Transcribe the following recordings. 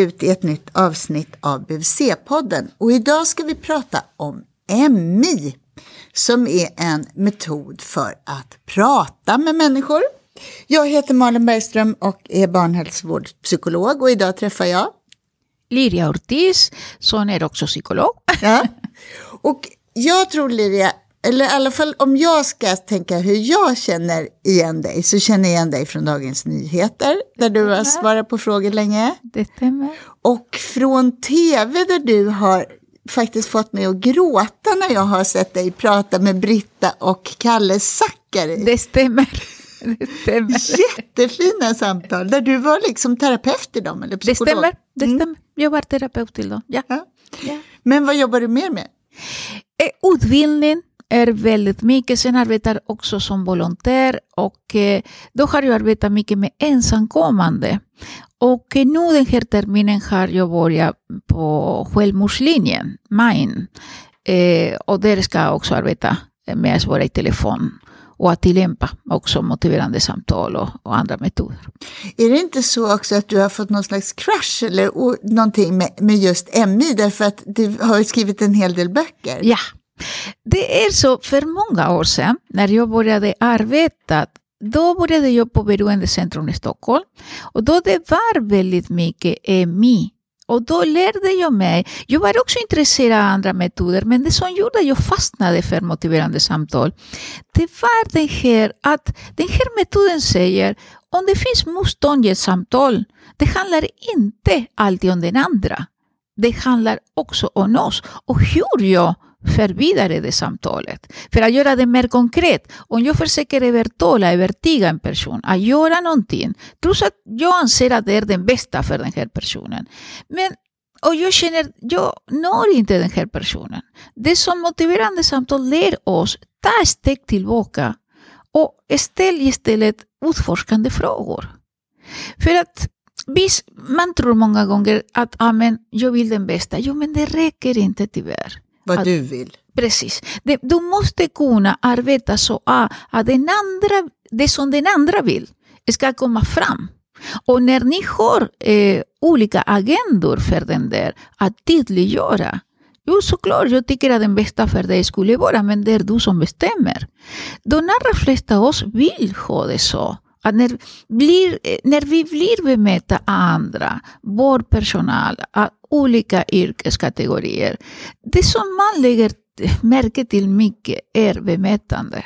ut i ett nytt avsnitt av BVC-podden och idag ska vi prata om MI som är en metod för att prata med människor. Jag heter Malin Bergström och är barnhälsovårdspsykolog och idag träffar jag Liria Ortiz, som är också psykolog. Ja. Och jag tror Liria, eller i alla fall om jag ska tänka hur jag känner igen dig, så känner jag igen dig från Dagens Nyheter, där du har svarat på frågor länge. Det stämmer. Och från tv där du har faktiskt fått mig att gråta när jag har sett dig prata med Britta och Kalle Zackari. Det stämmer. Det stämmer. Jättefina samtal, där du var liksom terapeut i dem, eller Det stämmer. Det Mm. stämmer. Jag var terapeut till dem. Ja. Ja. Ja. Men vad jobbar du mer med? Eh, Utbildning är väldigt mycket. Sen arbetar jag också som volontär och då har jag arbetat mycket med ensamkommande. Och nu den här terminen har jag börjat på självmordslinjen, MIND. Eh, och där ska jag också arbeta med att svara i telefon och att tillämpa också motiverande samtal och, och andra metoder. Är det inte så också att du har fått någon slags crush eller någonting med, med just MI, därför att du har skrivit en hel del böcker? Ja, det är så för många år sedan när jag började arbeta. Då började jag på Beroendecentrum i Stockholm och då det var väldigt mycket EMI. Och då lärde jag mig, jag var också intresserad av andra metoder, men det som gjorde att jag fastnade för motiverande samtal, det var det här att den här metoden säger, om det finns motstånd i ett samtal, det handlar inte alltid om den andra. Det handlar också om oss och hur jag för vidare det samtalet. För att göra det mer konkret, om jag försöker övertala, övertyga e en person att göra någonting, trots att jag anser att det är den bästa för den här personen. Men och jag känner, jag når inte den här personen. Det som motiverande samtal lär oss, ta ett steg tillbaka och ställ istället utforskande frågor. För att visst, man tror många gånger att ah, men, jag vill den bästa. Jo, men det räcker inte tyvärr. Vad Att- du vill. Precis. Det, du måste kunna arbeta så att den andra, det som den andra vill ska komma fram. Och när ni har eh, olika agendor för den där att tydliggöra, jo såklart, jag tycker att den bästa för dig skulle vara, men det är du som bestämmer. De allra flesta av oss vill ha det så. Att när, blir, när vi blir bemötta av andra, vårdpersonal, av olika yrkeskategorier, det som man lägger märke till mycket är bemötande.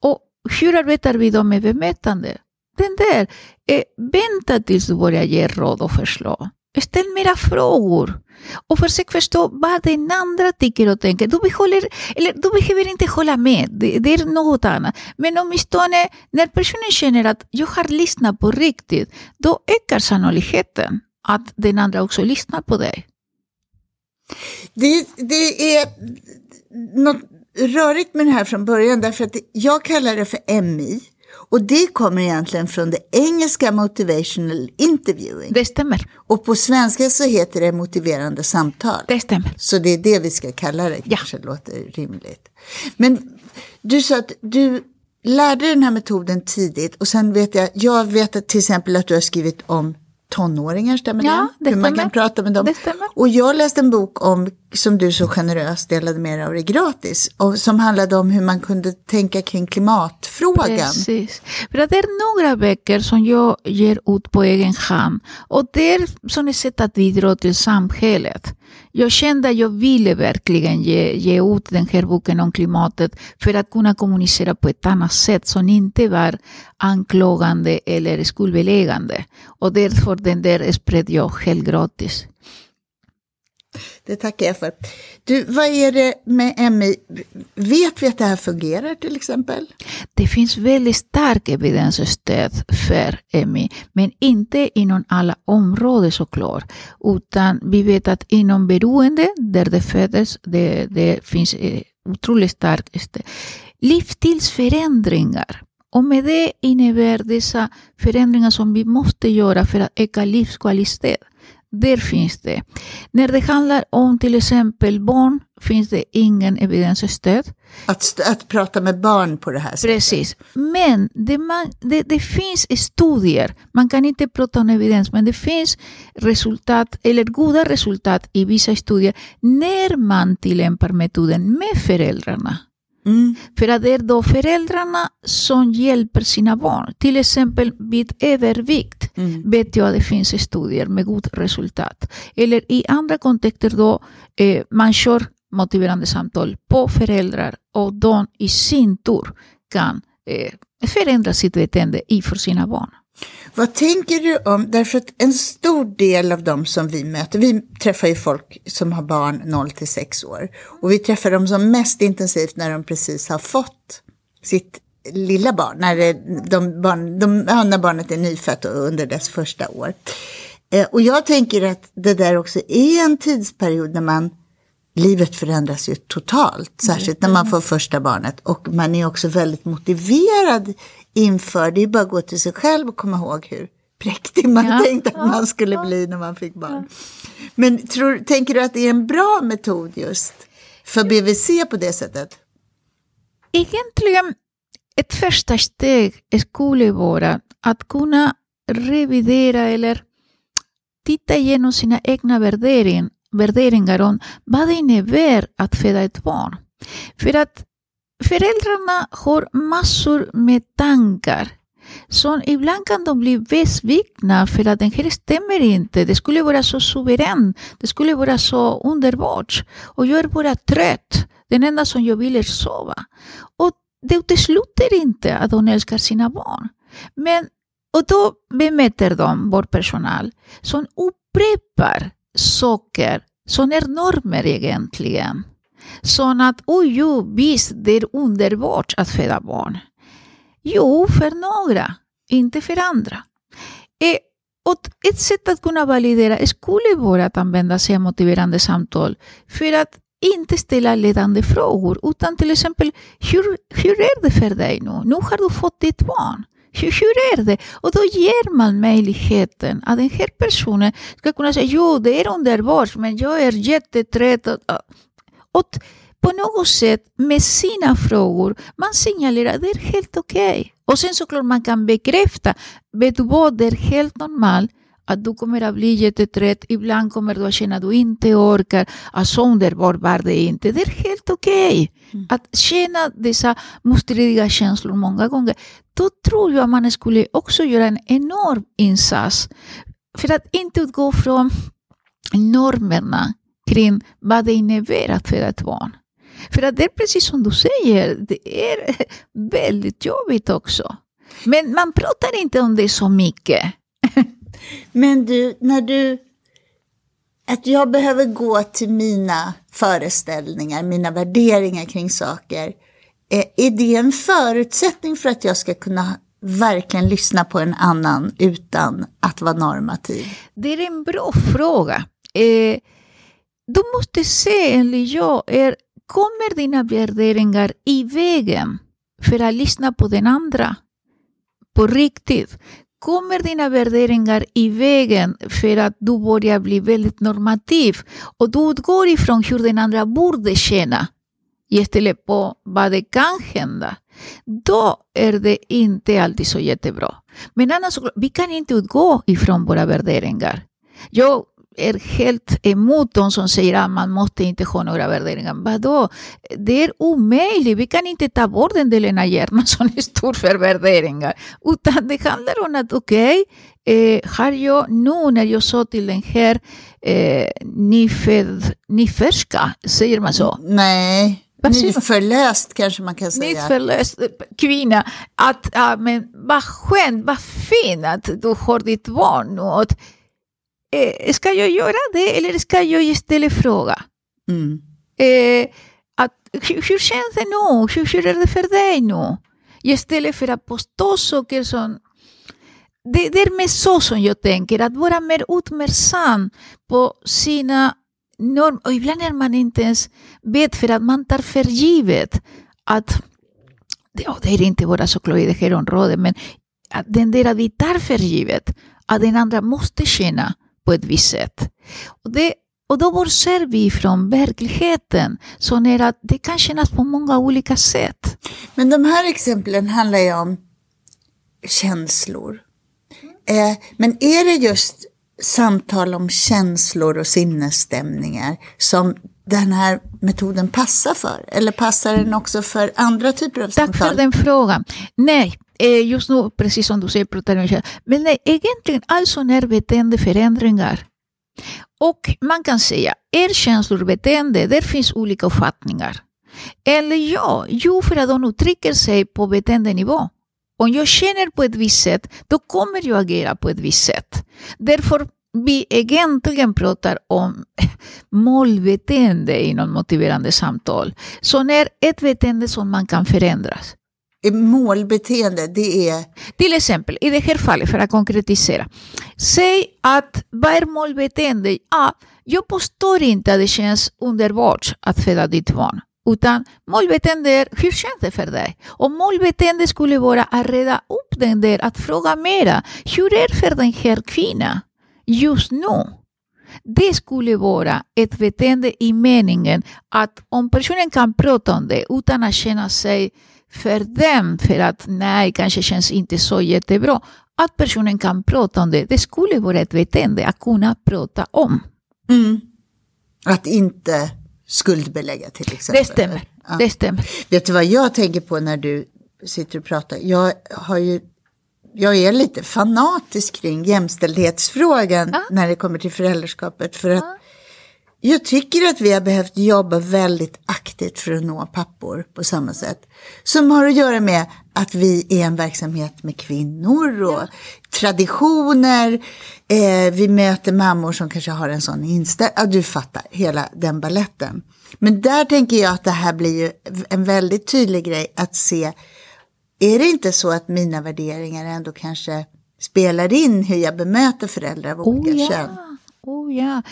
Och hur arbetar vi då med bemötande? Den där, eh, vänta tills du börjar ge råd och förslag. Ställ mera frågor och försök förstå vad den andra tycker och tänker. Du, behåller, eller, du behöver inte hålla med, det, det är något annat. Men åtminstone när personen känner att jag har lyssnat på riktigt, då ökar sannolikheten att den andra också lyssnar på dig. Det, det är något rörigt med det här från början, därför att jag kallar det för MI. Och det kommer egentligen från det engelska motivational interviewing. Det stämmer. Och på svenska så heter det motiverande samtal. Det stämmer. Så det är det vi ska kalla det, Ja. kanske låter rimligt. Men du sa att du lärde den här metoden tidigt och sen vet jag, jag vet att till exempel att du har skrivit om tonåringar, stämmer Ja, det? det Hur man stämmer. kan prata med dem. Det stämmer. Och jag läste en bok om, som du så generöst delade med dig av dig gratis, och som handlade om hur man kunde tänka kring klimatfrågan. Precis. För det är några böcker som jag ger ut på egen hand. Och det är som ett sätt att bidra till samhället. Jag kände att jag ville verkligen ge, ge ut den här boken om klimatet för att kunna kommunicera på ett annat sätt som inte var anklagande eller skuldbeläggande. Och därför den där spred jag helt gratis. Det tackar jag för. Du, vad är det med MI? Vet vi att det här fungerar till exempel? Det finns väldigt stark evidensstöd för MI, men inte inom alla områden såklart. Utan vi vet att inom beroende, där det föddes, det, det finns eh, otroligt starkt stöd. Livsstilsförändringar. Och med det innebär dessa förändringar som vi måste göra för att öka livskvalitet där finns det. När det handlar om till exempel barn finns det ingen evidensstöd. Att, att prata med barn på det här sättet. Precis. Men det, man, det, det finns studier, man kan inte prata om evidens, men det finns resultat, eller goda resultat i vissa studier när man tillämpar metoden med föräldrarna. Mm. För att det är då föräldrarna som hjälper sina barn. Till exempel vid övervikt Mm. vet jag att det finns studier med god resultat. Eller i andra kontexter då eh, man kör motiverande samtal på föräldrar och de i sin tur kan eh, förändra sitt beteende i för sina barn. Vad tänker du om, därför att en stor del av dem som vi möter, vi träffar ju folk som har barn 0 till 6 år och vi träffar dem som mest intensivt när de precis har fått sitt lilla barn, när, det, de barn, de, ja, när barnet är nyfött och under dess första år. Eh, och jag tänker att det där också är en tidsperiod när man Livet förändras ju totalt, särskilt när man får första barnet. Och man är också väldigt motiverad inför, det är bara att gå till sig själv och komma ihåg hur präktig man Ja. tänkte att man skulle bli när man fick barn. Men tror, tänker du att det är en bra metod just för BVC på det sättet? Egentligen ett första steg skulle vara att kunna revidera eller titta igenom sina egna värdering, värderingar om vad det innebär att föda ett barn. För att föräldrarna har massor med tankar som ibland kan de bli besvikna för att den här stämmer inte. Det skulle vara så suverän, det skulle vara så underbart och jag är bara trött. Den enda som jag vill är sova. Och det utesluter inte att de älskar sina barn. Men, och då bemöter de vår personal som upprepar saker som är normer egentligen. Som att, oj, jo, visst, det är underbart att föda barn. Jo, för några, inte för andra. Eh, och ett sätt att kunna validera skulle vara att använda sig av motiverande samtal för att inte ställa ledande frågor, utan till exempel hur, hur är det för dig nu? Nu har du fått ditt barn. Hur, hur är det? Och då ger man möjligheten att den här personen ska kunna säga jo, det är underbart, men jag är jättetrött. Och, på något sätt med sina frågor, man signalerar att det är helt okej. Okay. Och sen såklart man kan bekräfta, vet du vad, det är helt normalt att du kommer att bli jättetrött, ibland kommer du att känna att du inte orkar, att så underbart var det inte. Det är helt okej okay. mm. att känna dessa motstridiga känslor många gånger. Då tror jag att man skulle också göra en enorm insats för att inte utgå från normerna kring vad det innebär att föda ett barn. För att det är precis som du säger, det är väldigt jobbigt också. Men man pratar inte om det så mycket. Men du, när du... Att jag behöver gå till mina föreställningar, mina värderingar kring saker. Är det en förutsättning för att jag ska kunna verkligen lyssna på en annan utan att vara normativ? Det är en bra fråga. Eh, du måste se, enligt jag, är, kommer dina värderingar i vägen för att lyssna på den andra? På riktigt? Kommer dina värderingar i vägen för att du börjar bli väldigt normativ och du utgår ifrån hur den andra borde känna istället på vad det kan hända, då är det inte alltid så jättebra. Men annars, vi kan inte utgå ifrån våra värderingar. Jag är helt emot de som säger att man måste inte ha några värderingar. Vadå? Det är omöjligt. Vi kan inte ta bort den delen av hjärnan som är stor för värderingar. Utan det handlar om att okej, okay, eh, har jag nu när jag sa till den här eh, nyfödd, nyfärska, säger man så? Nej. Nyförlöst kanske man kan säga. Nyförlöst kvinna. Att, ja, men vad skönt, vad fint att du har ditt barn nu. Och, eh, ska jag göra det eller ska jag istället fråga? Mm. Eh, att, hur, hur känns det nu? Hur, hur är det för dig nu? Istället för att påstå saker som... Det, det är med så som jag tänker, att vara mer uppmärksam på sina normer. Och ibland är man inte ens vet för att man tar för givet att ja, det är inte bara såklart i det här området, men att den där vi tar för givet att den andra måste känna på ett visst sätt. Och, det, och då bortser vi från verkligheten som är att det kan kännas på många olika sätt. Men de här exemplen handlar ju om känslor. Eh, men är det just samtal om känslor och sinnesstämningar som den här metoden passar för? Eller passar den också för andra typer av Tack samtal? för den frågan. Nej, eh, just nu, precis som du säger, pratar jag om känslor. Men nej, egentligen alltså är beteendeförändringar. Och man kan säga, är känslor beteende? Där finns olika uppfattningar. Eller ja, jo för att de uttrycker sig på beteendenivå. Om jag känner på ett visst sätt, då kommer jag agera på ett visst sätt. Därför vi egentligen pratar om målbeteende inom motiverande samtal, som är ett beteende som man kan förändras. Målbeteende, det är... Till exempel, i det här fallet, för att konkretisera. Säg att vad är målbeteende? Ja, jag påstår inte att det känns underbart att föda ditt barn. Utan målbeteende är, hur känns det för dig? Och målbeteende skulle vara att reda upp den där, att fråga mera. Hur är det för den här kvinnan just nu? Det skulle vara ett beteende i meningen att om personen kan prata om det utan att känna sig för dem, för att nej, kanske känns inte så jättebra, att personen kan prata om det, det skulle vara ett beteende att kunna prata om. Mm. Att inte skuldbelägga till exempel. Det stämmer. Ja. Det stämmer. Vet du vad jag tänker på när du sitter och pratar? Jag, har ju, jag är lite fanatisk kring jämställdhetsfrågan Ja. när det kommer till föräldraskapet. För att jag tycker att vi har behövt jobba väldigt aktivt för att nå pappor på samma sätt. Som har att göra med att vi är en verksamhet med kvinnor och traditioner. Eh, vi möter mammor som kanske har en sån inställning. Ja, du fattar, hela den balletten. Men där tänker jag att det här blir ju en väldigt tydlig grej att se. Är det inte så att mina värderingar ändå kanske spelar in hur jag bemöter föräldrar av olika Oh kön? Oh ja,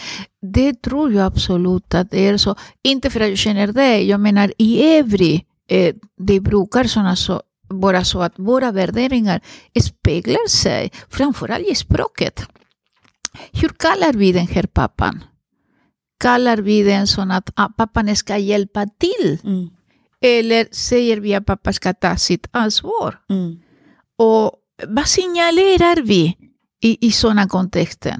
det tror jag absolut att det är så. Inte för att jag känner det, jag menar i övrigt, eh, det brukar såna så, vara så att våra värderingar speglar sig framförallt i språket. Hur kallar vi den här pappan? Kallar vi den så att ah, pappan ska hjälpa till? Mm. Eller säger vi att pappa ska ta sitt ansvar? Mm. Och vad signalerar vi i, i sådana kontexter?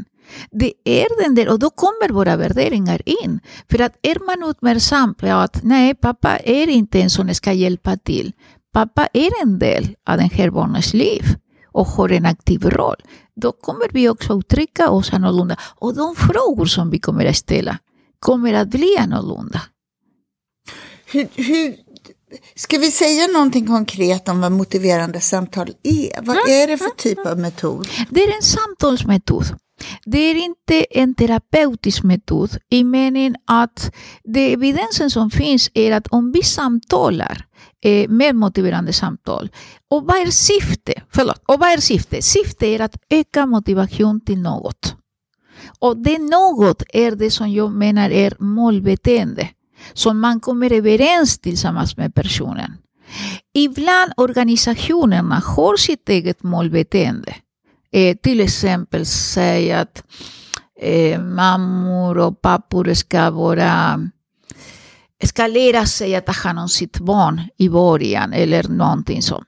Det är den där, och då kommer våra värderingar in. För att är man uppmärksam på att nej, pappa är inte en som ska hjälpa till. Pappa är en del av den här barnets liv och har en aktiv roll. Då kommer vi också uttrycka oss annorlunda. Och de frågor som vi kommer att ställa kommer att bli annorlunda. Hur, hur, ska vi säga någonting konkret om vad motiverande samtal är? Vad är det för typ av metod? Det är en samtalsmetod. Det är inte en terapeutisk metod i meningen att det evidensen som finns är att om vi samtalar eh, med motiverande samtal, och vad är syfte? Förlåt, och vad är syfte? Syfte är att öka motivation till något. Och det något är det som jag menar är målbeteende, som man kommer överens tillsammans med personen. Ibland organisationerna har sitt eget målbeteende. Eh, till exempel säga att eh, mammor och pappor ska vara ska lära sig att ta hand om sitt barn i början eller någonting så.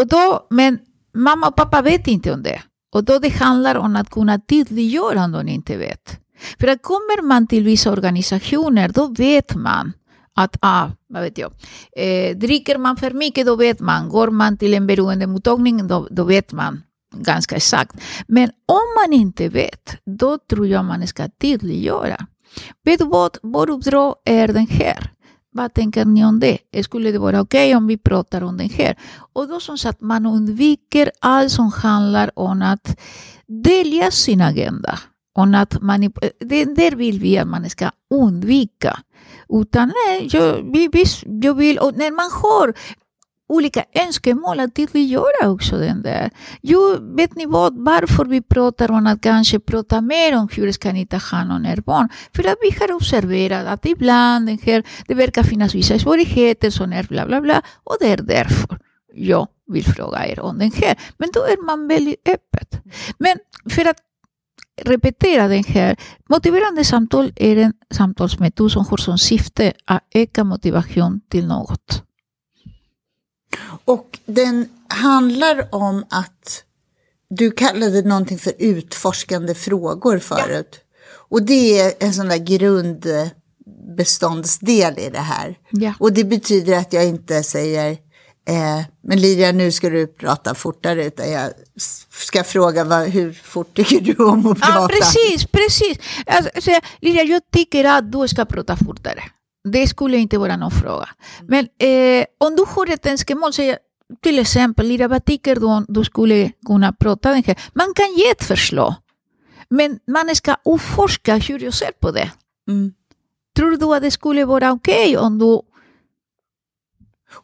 Och då, men mamma och pappa vet inte om det. Och då det handlar om att kunna tydliggöra om de inte vet. För att kommer man till vissa organisationer, då vet man att, ah, vad vet jag, eh, dricker man för mycket, då vet man. Går man till en beroendemottagning, då, då vet man ganska exakt. Men om man inte vet, då tror jag man ska tydliggöra. Vet du vad, vår uppdrag är den här. Vad tänker ni om det? Skulle det vara okej okay om vi pratar om den här? Och då som sagt, man undviker allt som handlar om att dölja sin agenda. Och att det där vill vi att man ska undvika. Utan nej, jag, vi, vi, jag vill, och när man har olika önskemål att tydliggöra också den där. Jo, vet ni vad, varför vi pratar om att kanske prata mer om hur ska ni ta hand om er barn? För att vi har observerat att ibland den här, det verkar finnas vissa svårigheter som är bla bla bla och det är därför jag vill fråga er om den här. Men då är man väldigt öppet. Men för att repetera den här. Motiverande samtal är en samtalsmetod som har som syfte att öka motivation till något. Och den handlar om att du kallade någonting för utforskande frågor förut. Och det är en sån där grundbeståndsdel i det här. Ja. Och det betyder att jag inte säger eh, men Liria nu ska du prata fortare utan jag ska fråga vad, hur fort tycker du om att prata? Ja, precis, precis. Alltså, Lilia, jag tycker att du ska prata fortare. Det skulle inte vara någon fråga. Men eh, om du har ett önskemål, säger till exempel, Lilia, vad tycker du du skulle kunna prata den här? Man kan ge ett förslag, men man ska utforska hur jag ser på det. Mm. Tror du att det skulle vara okej om du...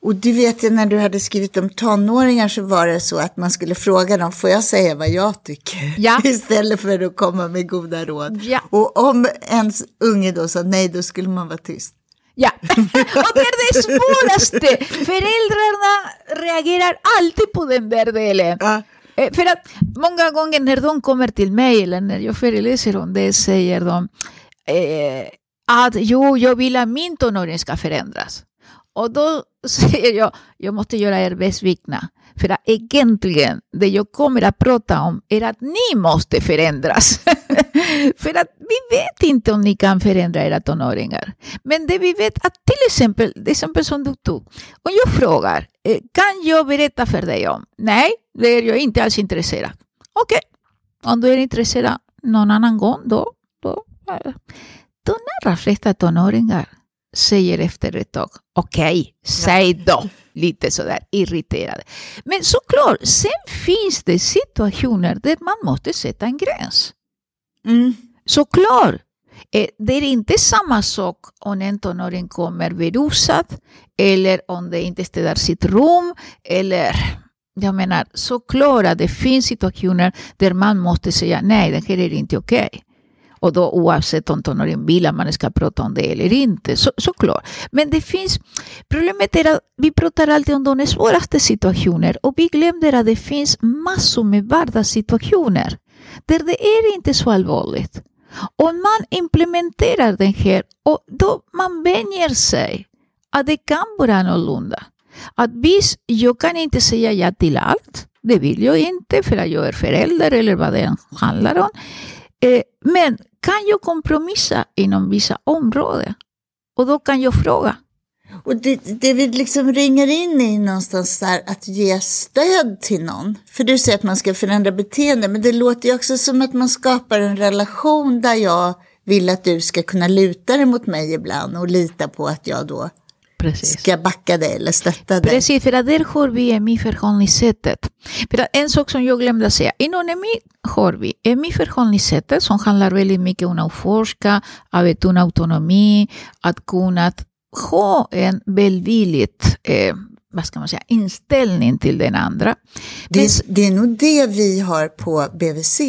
Och du vet ju när du hade skrivit om tonåringar så var det så att man skulle fråga dem, får jag säga vad jag tycker? Ja. Istället för att komma med goda råd. Ja. Och om ens unge då sa nej, då skulle man vara tyst. Ja, och det är det svåraste. Föräldrarna reagerar alltid på den där delen. Ja. Eh, För att många gånger när de kommer till mig eller när jag föreläser om det säger de eh, att jo, jag vill att min tonåring ska förändras. Och då säger jag, jag måste göra er besvikna. För att egentligen, det jag kommer att prata om är att ni måste förändras. för att vi vet inte om ni kan förändra era tonåringar. Men det vi vet att till exempel, det exempel som du tog, om jag frågar, eh, kan jag berätta för dig om? Nej, det är jag inte alls intresserad. Okej, om du är intresserad någon annan gång, då, då eh, de allra flesta tonåringar säger efter ett tag, okej, säg då, lite sådär irriterade. Men såklart, sen finns det situationer där man måste sätta en gräns. Mm. Såklart. Eh, Det är inte samma sak om en tonåring kommer berusad eller om det inte städar sitt rum. Eller, jag menar, såklart att det finns situationer där man måste säga nej, det här är inte okej. Och då oavsett om tonåringen vill att man ska prata om det eller inte. Så, såklart. Men det finns, problemet är att vi pratar alltid om de svåraste situationer och vi glömmer att det finns massor med vardagssituationer där det är inte så allvarligt. Om man implementerar den här och då man vänjer sig att det kan vara annorlunda. Att visst, jag kan inte säga ja till allt. Det vill jag inte för att jag är förälder eller vad det än handlar om. Eh, men kan jag kompromissa inom vissa områden? Och då kan jag fråga. Och det, det vi liksom ringer in i någonstans där att ge stöd till någon. För du säger att man ska förändra beteende, men det låter ju också som att man skapar en relation där jag vill att du ska kunna luta dig mot mig ibland och lita på att jag då Precis. ska backa dig eller stötta dig. Precis, för att där har vi EMI-förhållningssättet. För att en sak som jag glömde att säga, inom EMI har vi EMI-förhållningssättet som handlar väldigt mycket om att forska, att betona autonomi, att kunna ha en välvilligt eh, vad ska man säga, inställning till den andra. Det, Men- det är nog det vi har på BVC.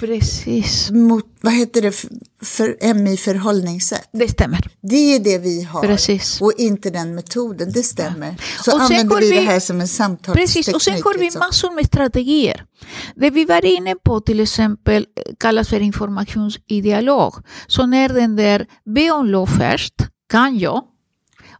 Precis, Mot, vad heter det för, för MI förhållningssätt? det stämmer. Det är det vi har. Precis. Och inte den metoden, det stämmer. Så Och använder har vi det vi- här som en samtalsteknik. Precis, och sen har vi liksom. massor med strategier. Det vi var inne på till exempel eh, kallas för informationsidealog. Så när den där be om lov först, kan jag?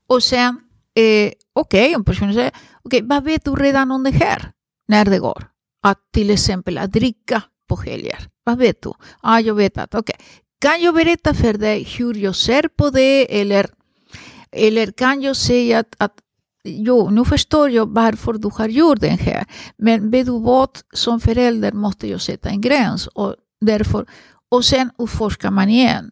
Och sen, eh, okej, om personen säger, okej, vad vet du redan om det här? När det går? Att till exempel att dricka på helger. Vad vet du? Ah, jag vet att, okej. Kan jag berätta för dig hur jag ser på det? Eller, eller kan jag säga att, att Jo, nu förstår jag varför du har gjort den här. Men vet du vad, som förälder måste jag sätta en gräns. Och, därför, och sen utforskar man igen.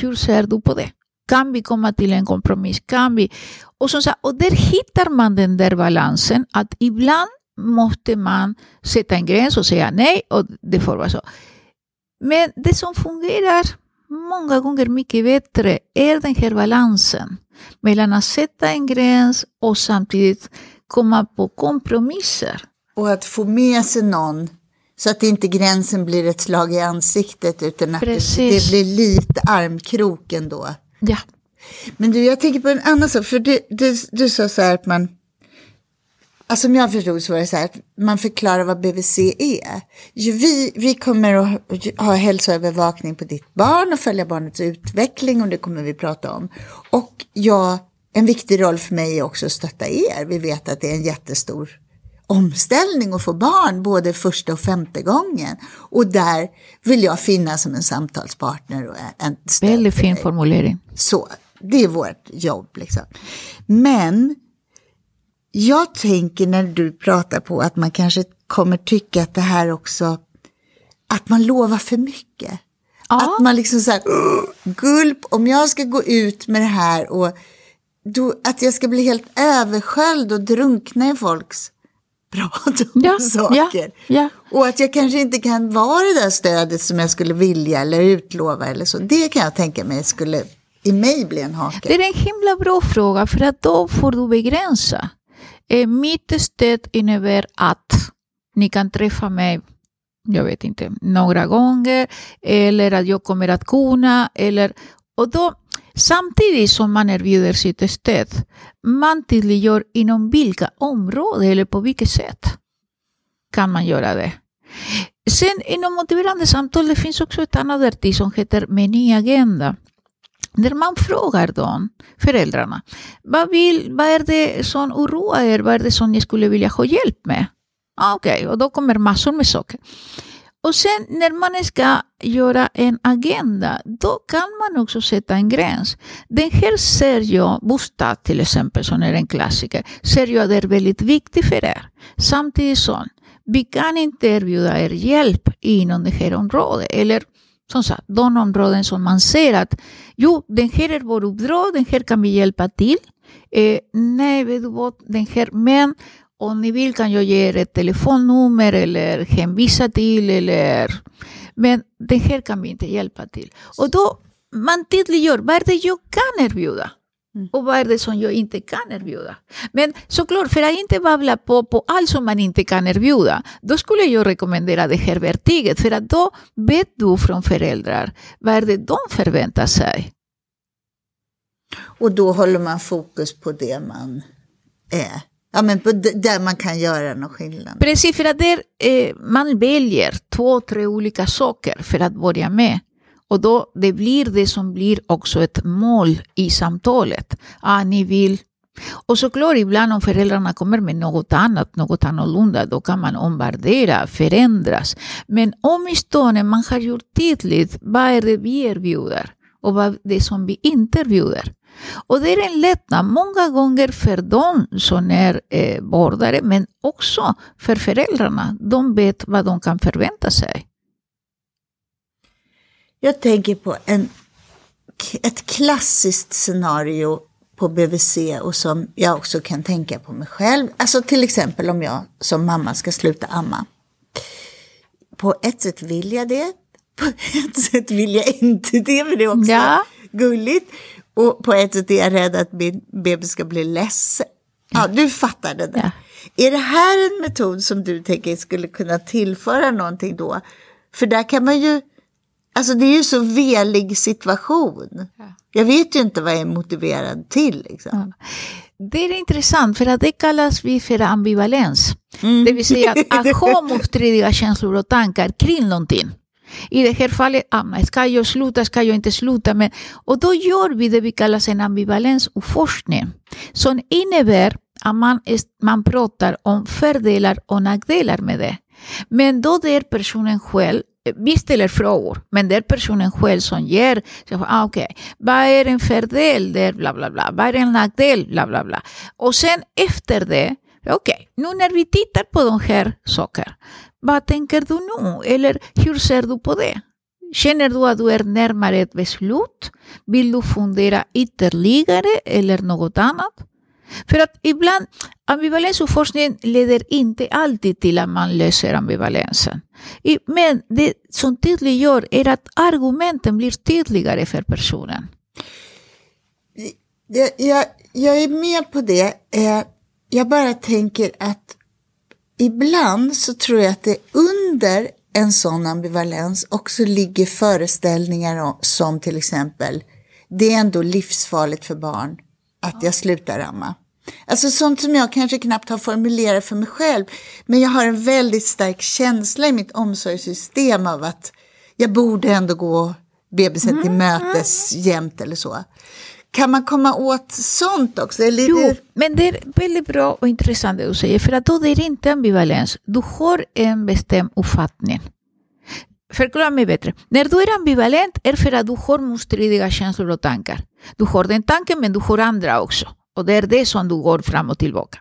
Hur ser du på det? Kan vi komma till en kompromiss? Kan vi? Och, som sagt, och där hittar man den där balansen att ibland måste man sätta en gräns och säga nej och det får vara så. Men det som fungerar många gånger mycket bättre är den här balansen mellan att sätta en gräns och samtidigt komma på kompromisser. Och att få med sig någon så att inte gränsen blir ett slag i ansiktet utan att Precis. det blir lite armkrok ändå. Ja, Men du, jag tänker på en annan sak. För du, du, du sa så här att man... som jag förstod så var det så här att man förklarar vad BVC är. Vi, vi kommer att ha hälsoövervakning på ditt barn och följa barnets utveckling och det kommer vi prata om. Och jag, en viktig roll för mig är också att stötta er. Vi vet att det är en jättestor omställning att få barn både första och femte gången. Och där vill jag finnas som en samtalspartner och en stöd Väldigt fin formulering. Så, det är vårt jobb liksom. Men jag tänker när du pratar på att man kanske kommer tycka att det här också, att man lovar för mycket. Ja. Att man liksom så här, "Åh, gulp, om jag ska gå ut med det här och då, att jag ska bli helt översköljd och drunkna i folks prat om Ja, saker. ja, ja. Och att jag kanske inte kan vara det där stödet som jag skulle vilja eller utlova eller så. Det kan jag tänka mig skulle i mig bli en hake. Det är en himla bra fråga för att då får du begränsa. Mitt stöd innebär att ni kan träffa mig, jag vet inte, några gånger eller att jag kommer att kunna. Eller, och då, samtidigt som man erbjuder sitt stöd, man tydliggör inom vilka områden eller på vilket sätt kan man göra det. Sen inom motiverande samtal det finns också ett annat verktyg som heter Menyagenda. När man frågar dem, föräldrarna, vad, vill, vad är det som oroar er? Vad är det som ni skulle vilja ha hjälp med? Okej, Okej, och då kommer massor med saker. Och sen när man ska göra en agenda, då kan man också sätta en gräns. Den här ser jag, bostad till exempel, som är en klassiker, ser jag det är väldigt viktigt för er. Samtidigt som vi kan inte erbjuda er hjälp inom det här området. Eller som sagt, de områden som man ser att jo, den här är vår uppdrag, den här kan vi hjälpa till. Eh, nej, vet du vad, den här, men om ni vill kan jag ge er ett telefonnummer eller hänvisa till eller men den här kan vi inte hjälpa till. Och då man tydliggör vad är det jag kan erbjuda och vad är det som jag inte kan erbjuda. Men såklart, för att inte babbla på, på allt som man inte kan erbjuda, då skulle jag rekommendera det här verktyget, för att då vet du från föräldrar vad är det de förväntar sig. Och då håller man fokus på det man är. Ja, men där man kan göra någon skillnad. Precis, för att där, eh, man väljer två, tre olika saker för att börja med. Och då det blir det som blir också ett mål i samtalet. Ah, ni vill. Och såklart, ibland om föräldrarna kommer med något annat, något annorlunda, då kan man omvärdera, förändras. Men åtminstone man har gjort tydligt vad är det vi erbjuder och vad det är som vi inte erbjuder. Och det är en lättnad många gånger för dem som är eh, vårdare, men också för föräldrarna. De vet vad de kan förvänta sig. Jag tänker på en, ett klassiskt scenario på BVC och som jag också kan tänka på mig själv. Alltså till exempel om jag som mamma ska sluta amma. På ett sätt vill jag det, på ett sätt vill jag inte det, men det är också Ja. gulligt. Och på ett sätt är jag rädd att min bebis ska bli ledsen. Ja, du fattar det där. Är det här en metod som du tänker skulle kunna tillföra någonting då? För där kan man ju, alltså det är ju så velig situation. Jag vet ju inte vad jag är motiverad till. Liksom. Det är intressant, för att det kallas vi för ambivalens. Det vill säga att, ha motstridiga känslor och tankar kring någonting. I det här fallet, ah, ska jag sluta, ska jag inte sluta? Men, och då gör vi det vi kallar en ambivalensforskning. Som innebär att man, man pratar om fördelar och nackdelar med det. Men då det är personen själv vi ställer frågor, men det är personen själv som ger. Så, ah, okay. Vad är en fördel? Där, bla, bla, bla. Vad är en nackdel? Bla, bla, bla. Och sen efter det, okej, nu när vi tittar på de här sakerna, vad tänker du nu? Eller hur ser du på det? Känner du att du är närmare ett beslut? Vill du fundera ytterligare eller något annat? För att ibland, ambivalens och forskningen leder inte alltid till att man löser ambivalensen. Men det som tydliggör är att argumenten blir tydligare för personen. Jag, jag, jag är med på det. Eh, jag bara tänker att ibland så tror jag att det under en sån ambivalens också ligger föreställningar som till exempel det är ändå livsfarligt för barn att jag slutar amma. Alltså sånt som jag kanske knappt har formulerat för mig själv. Men jag har en väldigt stark känsla i mitt omsorgssystem av att jag borde ändå gå bebisen till mötes jämt eller så. Kan man komma åt sånt också? Eller Jo, det... men det är väldigt bra och intressant det du säger, för att då är det inte ambivalens. Du har en bestämd uppfattning. Förklara mig bättre. När du är ambivalent är för att du har motstridiga känslor och tankar. Du har den tanken, men du har andra också. Och det är det som du går fram och tillbaka.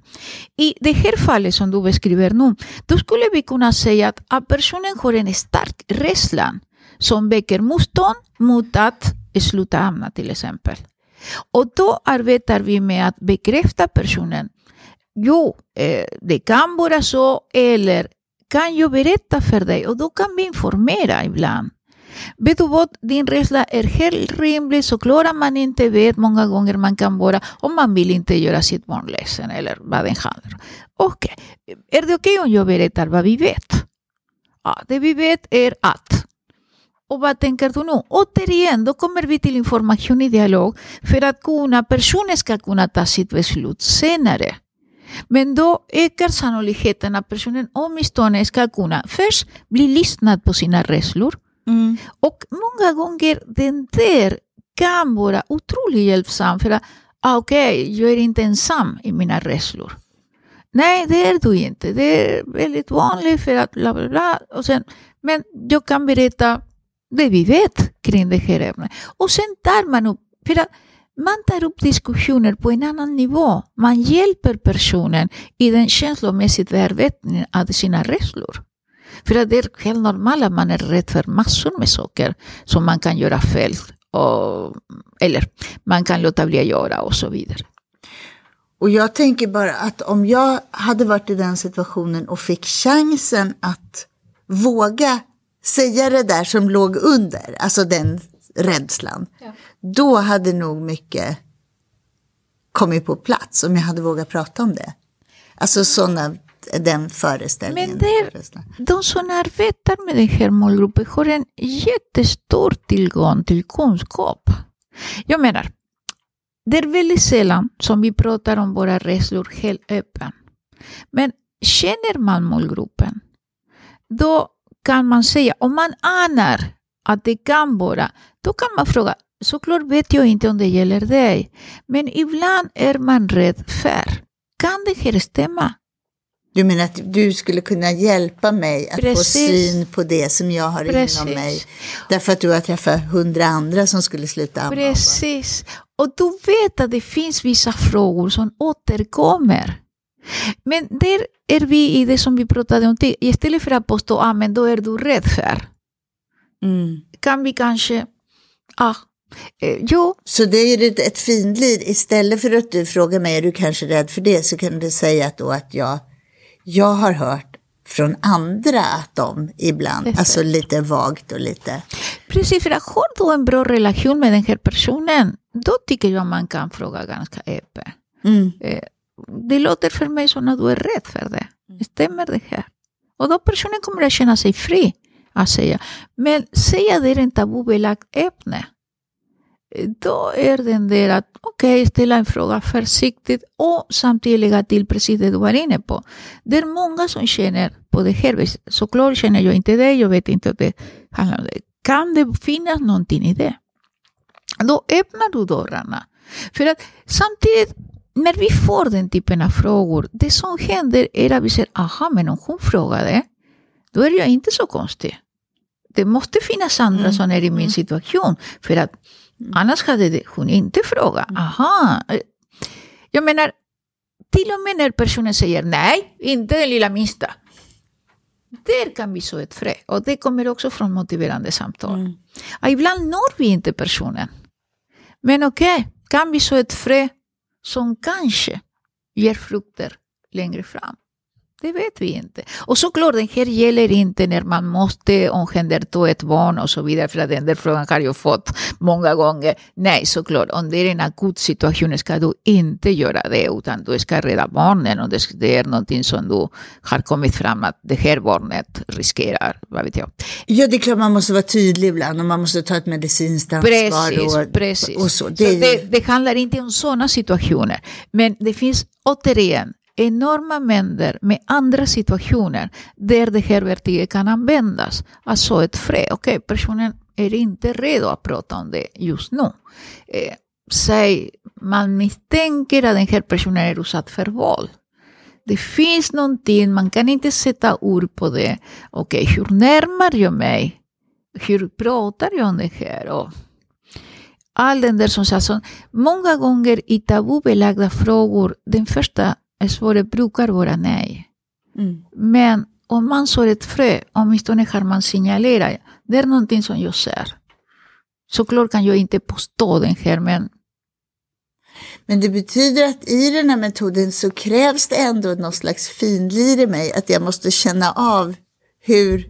I det här fallet som du beskriver nu, då skulle vi kunna säga att, att personen har en stark rädsla som väcker motstånd mot att sluta hamna till exempel. Och då arbetar vi med att bekräfta personen. Jo, eh, det kan vara så, eller kan jag berätta för dig? Och då kan vi informera ibland. Vet du vad, din rädsla är helt rimlig, så klarar man inte vet många gånger man kan vara om man vill inte göra sitt barn ledsen eller vad det handlar om. okay. är det okej om jag berättar vad vi vet? Ja, det vi vet är att och vad tänker du nu? Återigen, då kommer vi till information i dialog för att kunna, personen ska kunna ta sitt beslut senare. Men då ökar sannolikheten att personen åtminstone ska kunna först bli lyssnad på sina rädslor Mm. och många gånger den där kan vara otroligt hjälpsam för att ah, okej, jag är inte ensam i mina rädslor. Nej, det är du inte. Det är väldigt vanligt för att bla bla bla. Och sen, men jag kan berätta det vi vet kring det här ämnet. Och sen tar man upp, för att man tar upp diskussioner på en annan nivå. Man hjälper personen i den känslomässiga bearbetningen av sina rädslor. För att det är helt normalt att man är rädd för massor med saker som man kan göra fel. Och, eller man kan låta bli att göra och så vidare. Och jag tänker bara att om jag hade varit i den situationen och fick chansen att våga säga det där som låg under, alltså den rädslan, då hade nog mycket kommit på plats om jag hade vågat prata om det. Alltså sådana, den föreställningen. Men det De som arbetar med den här målgruppen har en jättestor tillgång till kunskap. Jag menar, det är väldigt sällan som vi pratar om våra rädslor helt öppet. Men känner man målgruppen, då kan man säga, om man anar att det kan vara, då kan man fråga, såklart vet jag inte om det gäller dig, men ibland är man rädd för, kan det här stämma? Du menar att du skulle kunna hjälpa mig att få Precis. syn på det som jag har Precis. inom mig. Därför att du har träffat hundra andra som skulle sluta amma. Precis. Och du vet att det finns vissa frågor som återkommer. Men där är vi i det som vi pratade om tidigare. Istället för att påstå att ah, men då är du rädd för. Mm. Kan vi kanske... Ah, eh, jo, Så det är ett, ett finlir. Istället för att du frågar mig, är du kanske rädd för det? Så kan du säga då att jag, jag har hört från andra att de ibland, det. alltså lite vagt och lite. precis. För att har du en bra relation med den här personen, då tycker jag man kan fråga ganska öppet. Mm. Eh, det låter för mig som att du är rädd för det. Stämmer det här? Och då personen kommer att känna sig fri att säga. Men säga det är en tabubelagt ämne. Eh, Då är den där att okej, ställa en fråga försiktigt och samtidigt lägga till precis det du var inne på. Det är många som känner på det här. Såklart känner jag inte det, jag vet inte om det handlar om det. Kan det finnas någonting i det? Då öppnar du dörrarna. För att samtidigt, när vi får den typen av frågor, det som händer är att vi säger, aha, men om hon frågade, då är jag inte så konstig. Det måste finnas andra som är i min situation, för att annars hade det, hon inte frågat. Aha. Jag menar, till och med när personen säger nej, inte den lilla minsta. Där kan vi så ett frö. Och det kommer också från motiverande samtal. Ja, ibland når vi inte personen. Men okej, kan vi så ett frö som kanske ger frukter längre fram. Det vet vi inte. Och såklart, den här gäller inte när man måste omhänderta ett barn och så vidare, för att den där frågan har jag fått många gånger. Nej, såklart, om det är en akut situation ska du inte göra det, utan du ska rädda barnen och det är någonting som du har kommit fram att det här barnet riskerar, vad vet jag. Ja, det är klart man måste vara tydlig ibland och man måste ta ett medicinskt ansvar. Precis, och, precis. Och så. så Det ju- det, det handlar inte om sådana situationer. Men det finns återigen enorma mängder med andra situationer där det här verktyget kan användas. Alltså ett frö, okej, personen är inte redo att prata om det just nu. Eh, säg, man misstänker att den här personen är utsatt för våld. Det finns någonting, man kan inte sätta ord på det. Okej, hur närmar jag mig? Hur pratar jag om det här? Och all den där som sa många gånger i tabubelagda frågor, den första svaret brukar vara nej. Mm. Men om man sår ett frö, åtminstone har man signalerat, det är någonting som jag ser. Såklart kan jag inte påstå den här, men Men det betyder att i den här metoden så krävs det ändå någon slags finlir i mig, att jag måste känna av hur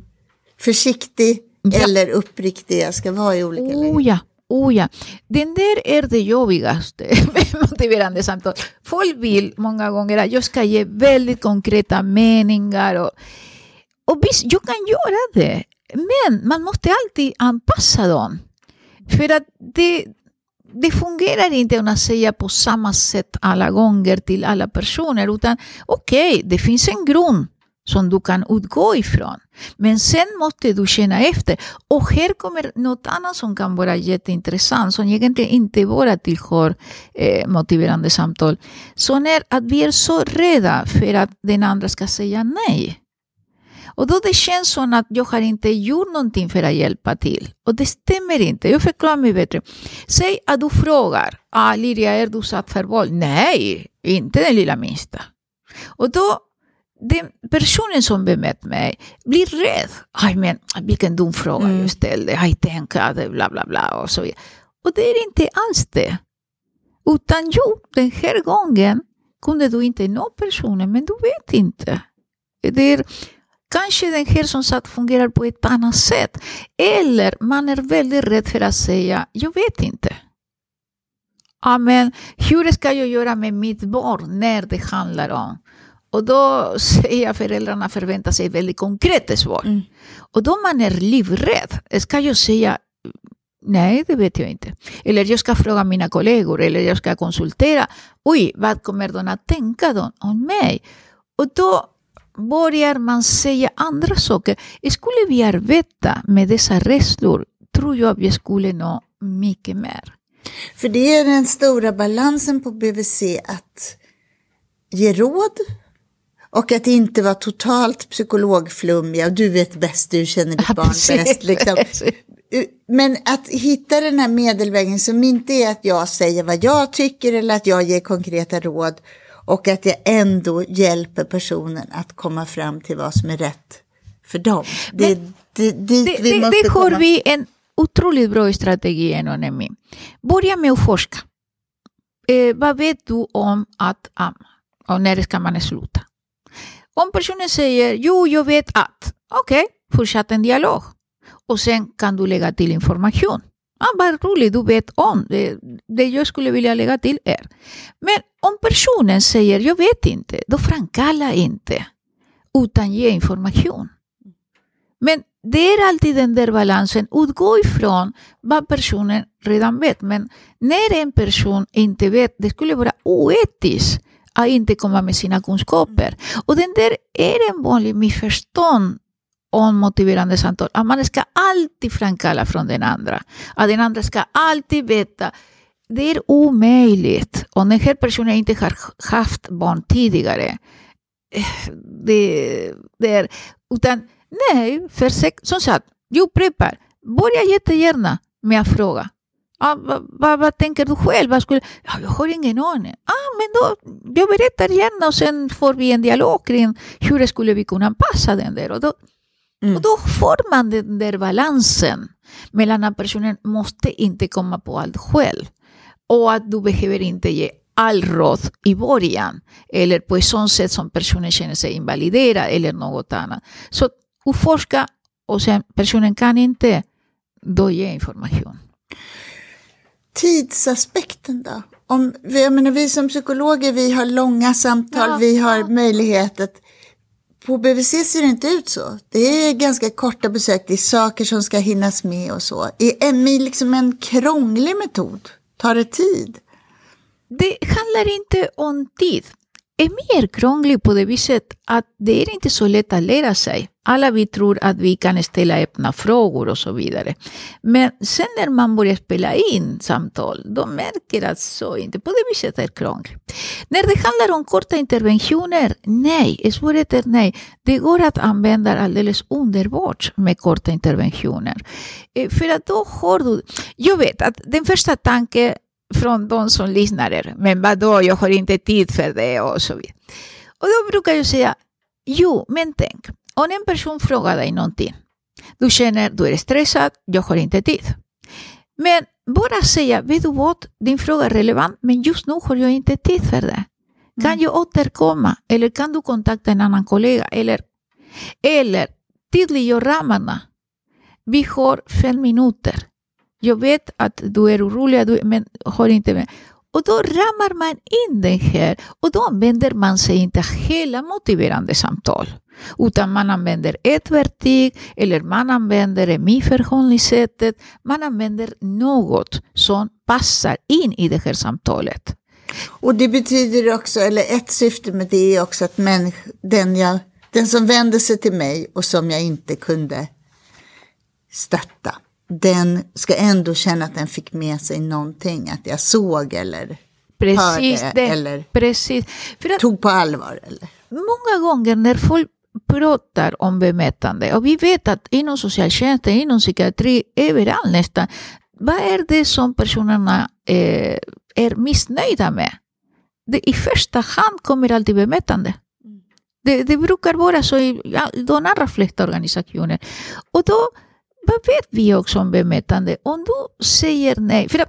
försiktig Ja. eller uppriktig jag ska vara i olika lägen. oh ja, oh ja. Den där är det jobbigaste med motiverande samtal. Folk vill många gånger att jag ska ge väldigt konkreta meningar. Och, och visst, jag kan göra det. Men man måste alltid anpassa dem. För att det, det fungerar inte att säga på samma sätt alla gånger till alla personer. Utan okej, det finns en grund som du kan utgå ifrån. Men sen måste du känna efter. Och här kommer något annat som kan vara jätteintressant, som egentligen inte bara tillhör eh, motiverande samtal. Som är att vi är så rädda för att den andra ska säga nej. Och då det känns som att jag har inte gjort någonting för att hjälpa till. Och det stämmer inte. Jag förklarar mig bättre. Säg att du frågar, ah, Liria, är du satt för våld? Nej, inte den lilla minsta. Och då den personen som bemött mig blir rädd. Aj, men vilken dum fråga Mm. jag ställde. Aj, tänk att bla bla bla och så vidare. Och det är inte alls det. Utan jo, den här gången kunde du inte nå personen, men du vet inte. Det är kanske den här som sagt fungerar på ett annat sätt. Eller man är väldigt rädd för att säga, jag vet inte. Ja, men hur ska jag göra med mitt barn när det handlar om och då säger föräldrarna förväntar sig väldigt konkreta svar. Mm. Och då man är livrädd, ska jag säga nej, det vet jag inte. Eller jag ska fråga mina kollegor eller jag ska konsultera. Oj, vad kommer de att tänka om mig? Och då börjar man säga andra saker. Skulle vi arbeta med dessa rädslor tror jag att vi skulle nå mycket mer. För det är den stora balansen på BVC att ge råd och att inte vara totalt psykologflummiga och du vet bäst, du känner ditt Ja, barn precis, bäst. Liksom. precis. Men att hitta den här medelvägen som inte är att jag säger vad jag tycker eller att jag ger konkreta råd och att jag ändå hjälper personen att komma fram till vad som är rätt för dem. Det är det, dit Det, vi måste det har komma. vi en otroligt bra strategi inom NMI. Börja med att forska. Eh, vad vet du om att amma? Och när ska man sluta? Om personen säger jo, jag vet att, okej, fortsätt en dialog. Och sen kan du lägga till information. Ah, vad roligt, du vet om. Det, det jag skulle vilja lägga till är. Men om personen säger jag vet inte, då framkalla inte, utan ge information. Men det är alltid den där balansen. Utgå ifrån vad personen redan vet. Men när en person inte vet, det skulle vara oetiskt att inte komma med sina kunskaper. Och den där är en vanlig missförstånd om motiverande samtal. Att man ska alltid framkalla från den andra. Att den andra ska alltid veta. Det är omöjligt. Om den här personen inte har haft barn tidigare. eh, Det, det är, utan Nej, för säk- som sagt, jag upprepar. Börja jättegärna med att fråga. Ah, vad, vad, vad tänker du själv? Vad skulle... ja, jag har ingen aning. Ah, men då, jag berättar gärna och sen får vi en dialog kring hur skulle vi kunna anpassa den där. Och då, Mm. och då får man den där balansen mellan att personen måste inte komma på allt själv och att du behöver inte ge all råd i början eller på ett sådant sätt som personen känner sig invaliderad eller något annat. Så utforska och sen personen kan inte, då ge information. Tidsaspekten då? Om, jag menar, vi som psykologer vi har långa samtal, Ja, vi har ja. möjlighet att på BVC ser det inte ut så. Det är ganska korta besök, det är saker som ska hinnas med och så. Är MI liksom en krånglig metod? Tar det tid? Det handlar inte om tid är mer krånglig på det viset att det är inte så lätt att lära sig. Alla vi tror att vi kan ställa öppna frågor och så vidare. Men sen när man börjar spela in samtal, då märker att så inte på det viset är krångligt. När det handlar om korta interventioner, nej, svaret är nej. Det går att använda alldeles underbart med korta interventioner. E, För att då har du, jag vet att den första tanken från de som lyssnar men vadå, jag har inte tid för det och så vidare. Och då brukar jag säga, jo, men tänk, om en person frågar dig någonting, du känner, du är stressad, jag har inte tid. Men bara säga, vet du vad, din fråga är relevant, men just nu har jag inte tid för det. Kan jag återkomma? Eller kan du kontakta en annan kollega? Eller, eller tydliggör ramarna. Vi har fem minuter. Jag vet att du är orolig, du- men har inte med. Och då ramar man in det här och då använder man sig inte av hela motiverande samtal. Utan man använder ett verktyg eller man använder MI-förhållningssättet. Man använder något som passar in i det här samtalet. Och det betyder också, eller ett syfte med det är också att den, jag, den som vänder sig till mig och som jag inte kunde stötta, den ska ändå känna att den fick med sig någonting, att jag såg eller Precis hörde det. eller Precis. För att tog på allvar. Eller? många gånger när folk pratar om bemötande, och vi vet att inom socialtjänsten, inom psykiatri, överallt nästan, vad är det som personerna eh, är missnöjda med? Det, I första hand kommer alltid bemötande. Det, det brukar vara så i ja, de allra flesta organisationer. Och då, vad vet vi också om bemötande? Om du säger nej, för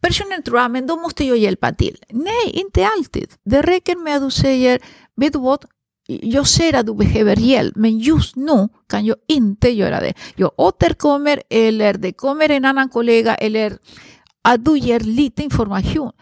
personen tror att då måste jag hjälpa till. Nej, inte alltid. Det räcker med att du säger, vet du vad, jag ser att du behöver hjälp, men just nu kan jag inte göra det. Jag återkommer eller det kommer en annan kollega eller att du ger lite information.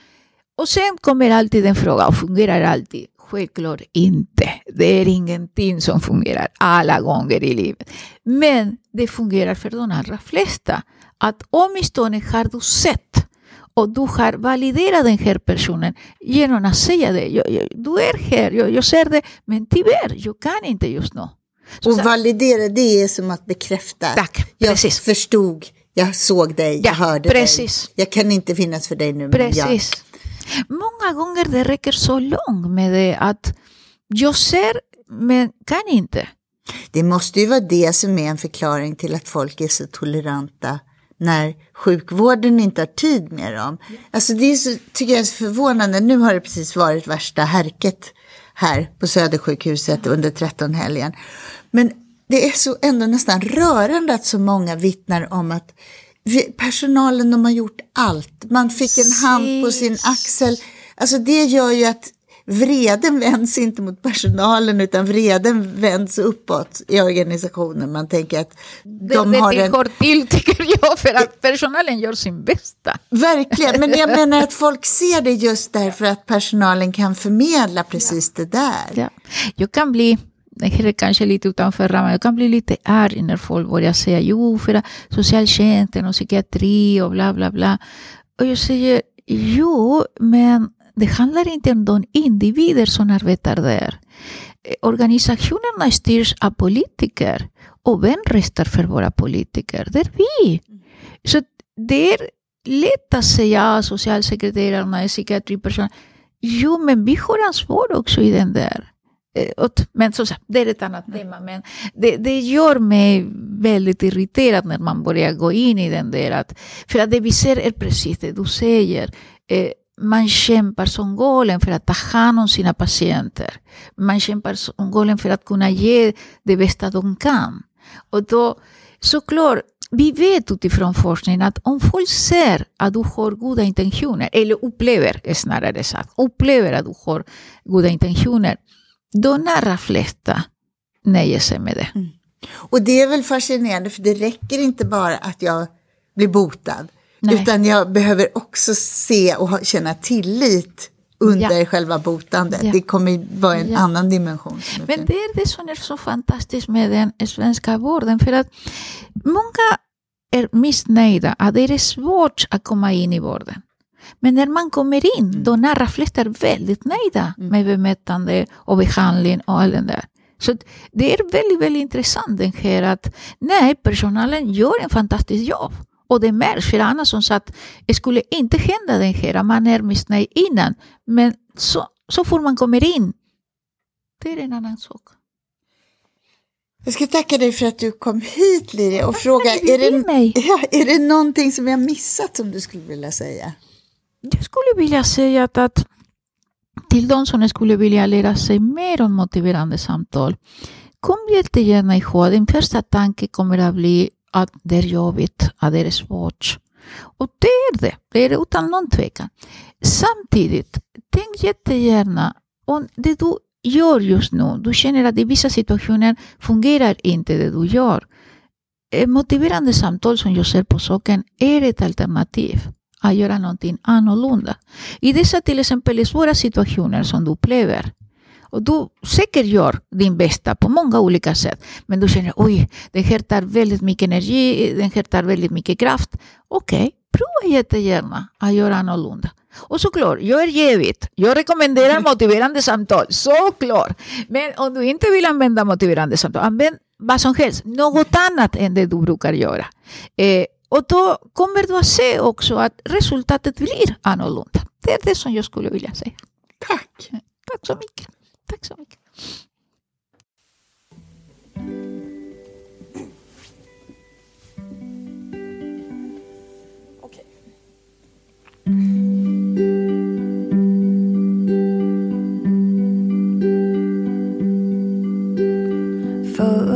Och sen kommer alltid en fråga, och fungerar alltid? Självklart inte. Det är ingenting som fungerar alla gånger i livet. Men det fungerar för de allra flesta. Att åtminstone har du sett och du har validerat den här personen genom att säga det. Jag, jag, du är här, jag, jag ser det, men tyvärr, jag kan inte just nu. Så, Och validera, det är som att bekräfta. Tack, jag precis. förstod, jag såg dig, Ja, jag hörde precis. dig. Jag kan inte finnas för dig nu. Men jag, Precis. Många gånger det räcker så långt med det att jag ser men kan inte. Det måste ju vara det som är en förklaring till att folk är så toleranta när sjukvården inte har tid med dem. Alltså det är så, tycker jag är så förvånande. Nu har det precis varit värsta härket här på Södersjukhuset under 13-helgen. Men det är så ändå nästan rörande att så många vittnar om att personalen de har gjort allt. Man fick en hand på sin axel. Alltså det gör ju att vreden vänds inte mot personalen utan vreden vänds uppåt i organisationen. Man tänker att Det, de det har en... tillhör till tycker jag för att personalen gör sin bästa. Verkligen, men jag menar att folk ser det just därför att personalen kan förmedla precis det där. Ja. Jag kan bli, det här är kanske lite utanför ramen, jag kan bli lite arg när folk börjar säga jo för att socialtjänsten och psykiatri och bla bla bla. Och jag säger jo, men det handlar inte om de individer som arbetar där. Eh, organisationerna styrs av politiker och vem röstar för våra politiker? Det är vi. Så det är lätt att säga ah, socialsekreterarna är psykiatripersoner. Jo, men vi har ansvar också i den där. Eh, Men så, sagt, det är ett annat tema. Men det, det gör mig väldigt irriterad när man börjar gå in i den där. Att, för att det vi ser är precis det du säger. Eh, man kämpar som galen för att ta hand om sina patienter. Man kämpar som galen för att kunna ge det bästa de kan. Och då, såklart, vi vet utifrån forskning att om folk ser att du har goda intentioner, eller upplever snarare sagt, upplever att du har goda intentioner, då nära flesta nöjer sig med det. Mm. Och det är väl fascinerande för det räcker inte bara att jag blir botad. Nej. Utan jag behöver också se och känna tillit under ja. själva botandet. Ja. Det kommer vara en ja. annan dimension. Men det är det som är så fantastiskt med den svenska vården. För att många är missnöjda, att det är svårt att komma in i vården. Men när man kommer in, mm. då nära flesta är väldigt nöjda mm. med bemötande och behandling och allt det där. Så det är väldigt, väldigt intressant den här att nej, personalen gör en fantastisk jobb. Och det märks, för annars som sagt, det skulle inte hända den här, man är missnöjd innan. Men så, så fort man kommer in, det är en annan sak. Jag ska tacka dig för att du kom hit Liri och fråga, är det, ja, är det någonting som jag missat som du skulle vilja säga? Jag skulle vilja säga att, att till de som skulle vilja lära sig mer om motiverande samtal, kom jättegärna ihåg att din första tanke kommer att bli att det är jobbigt, att det är svårt. Och det är det, det är det utan någon tvekan. Samtidigt, tänk jättegärna om det du gör just nu, du känner att i vissa situationer fungerar inte det du gör. Eh, motiverande samtal som jag ser på saken är ett alternativ att göra någonting annorlunda. I dessa till exempel svåra situationer som du upplever och du säkert gör din bästa på många olika sätt. Men du känner oj, det här tar väldigt mycket energi, den här tar väldigt mycket kraft. Okej, okay, prova jättegärna att göra annorlunda. Och såklart, jag är jävigt. Jag rekommenderar motiverande samtal, såklart. Men om du inte vill använda motiverande samtal, använd vad som helst, något annat än det du brukar göra. Eh, och då kommer du att se också att resultatet blir annorlunda. Det är det som jag skulle vilja säga. Tack! Tack så mycket. Tack så mycket. Födde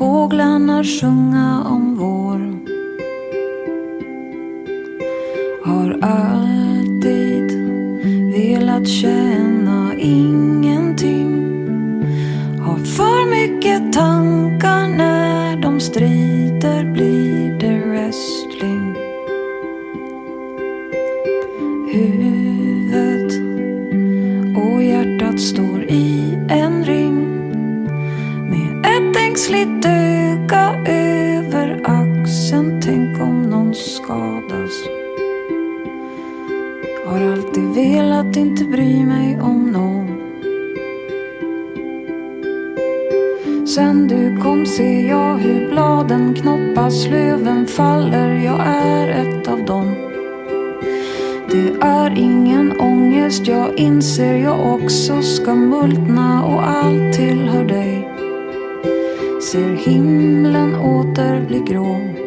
Fåglarna sjunga om och allt tillhör dig. Ser himlen åter bli grå.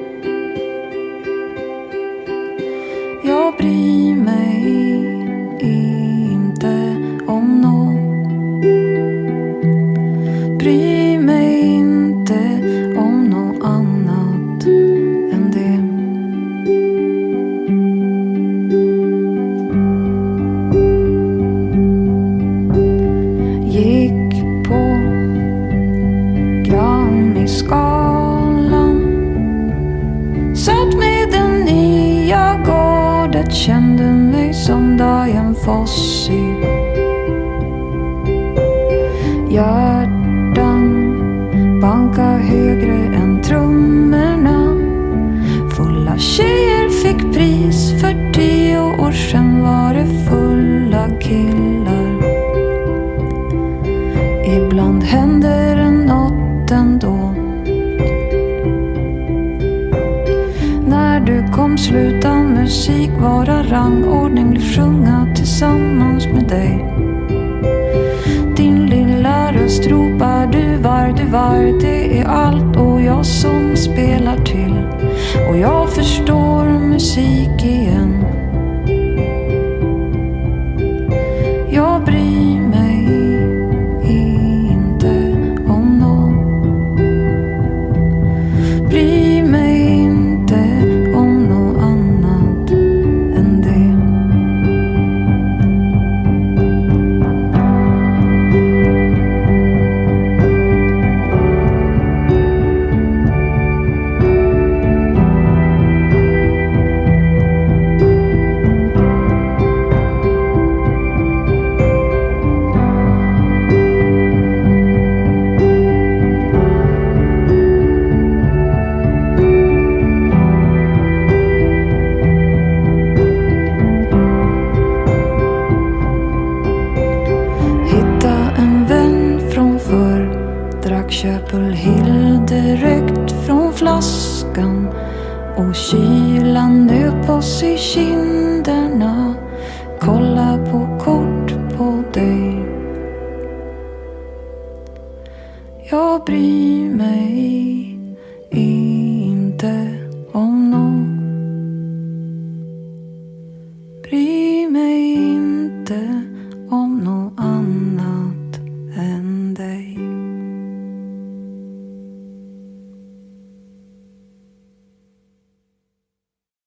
false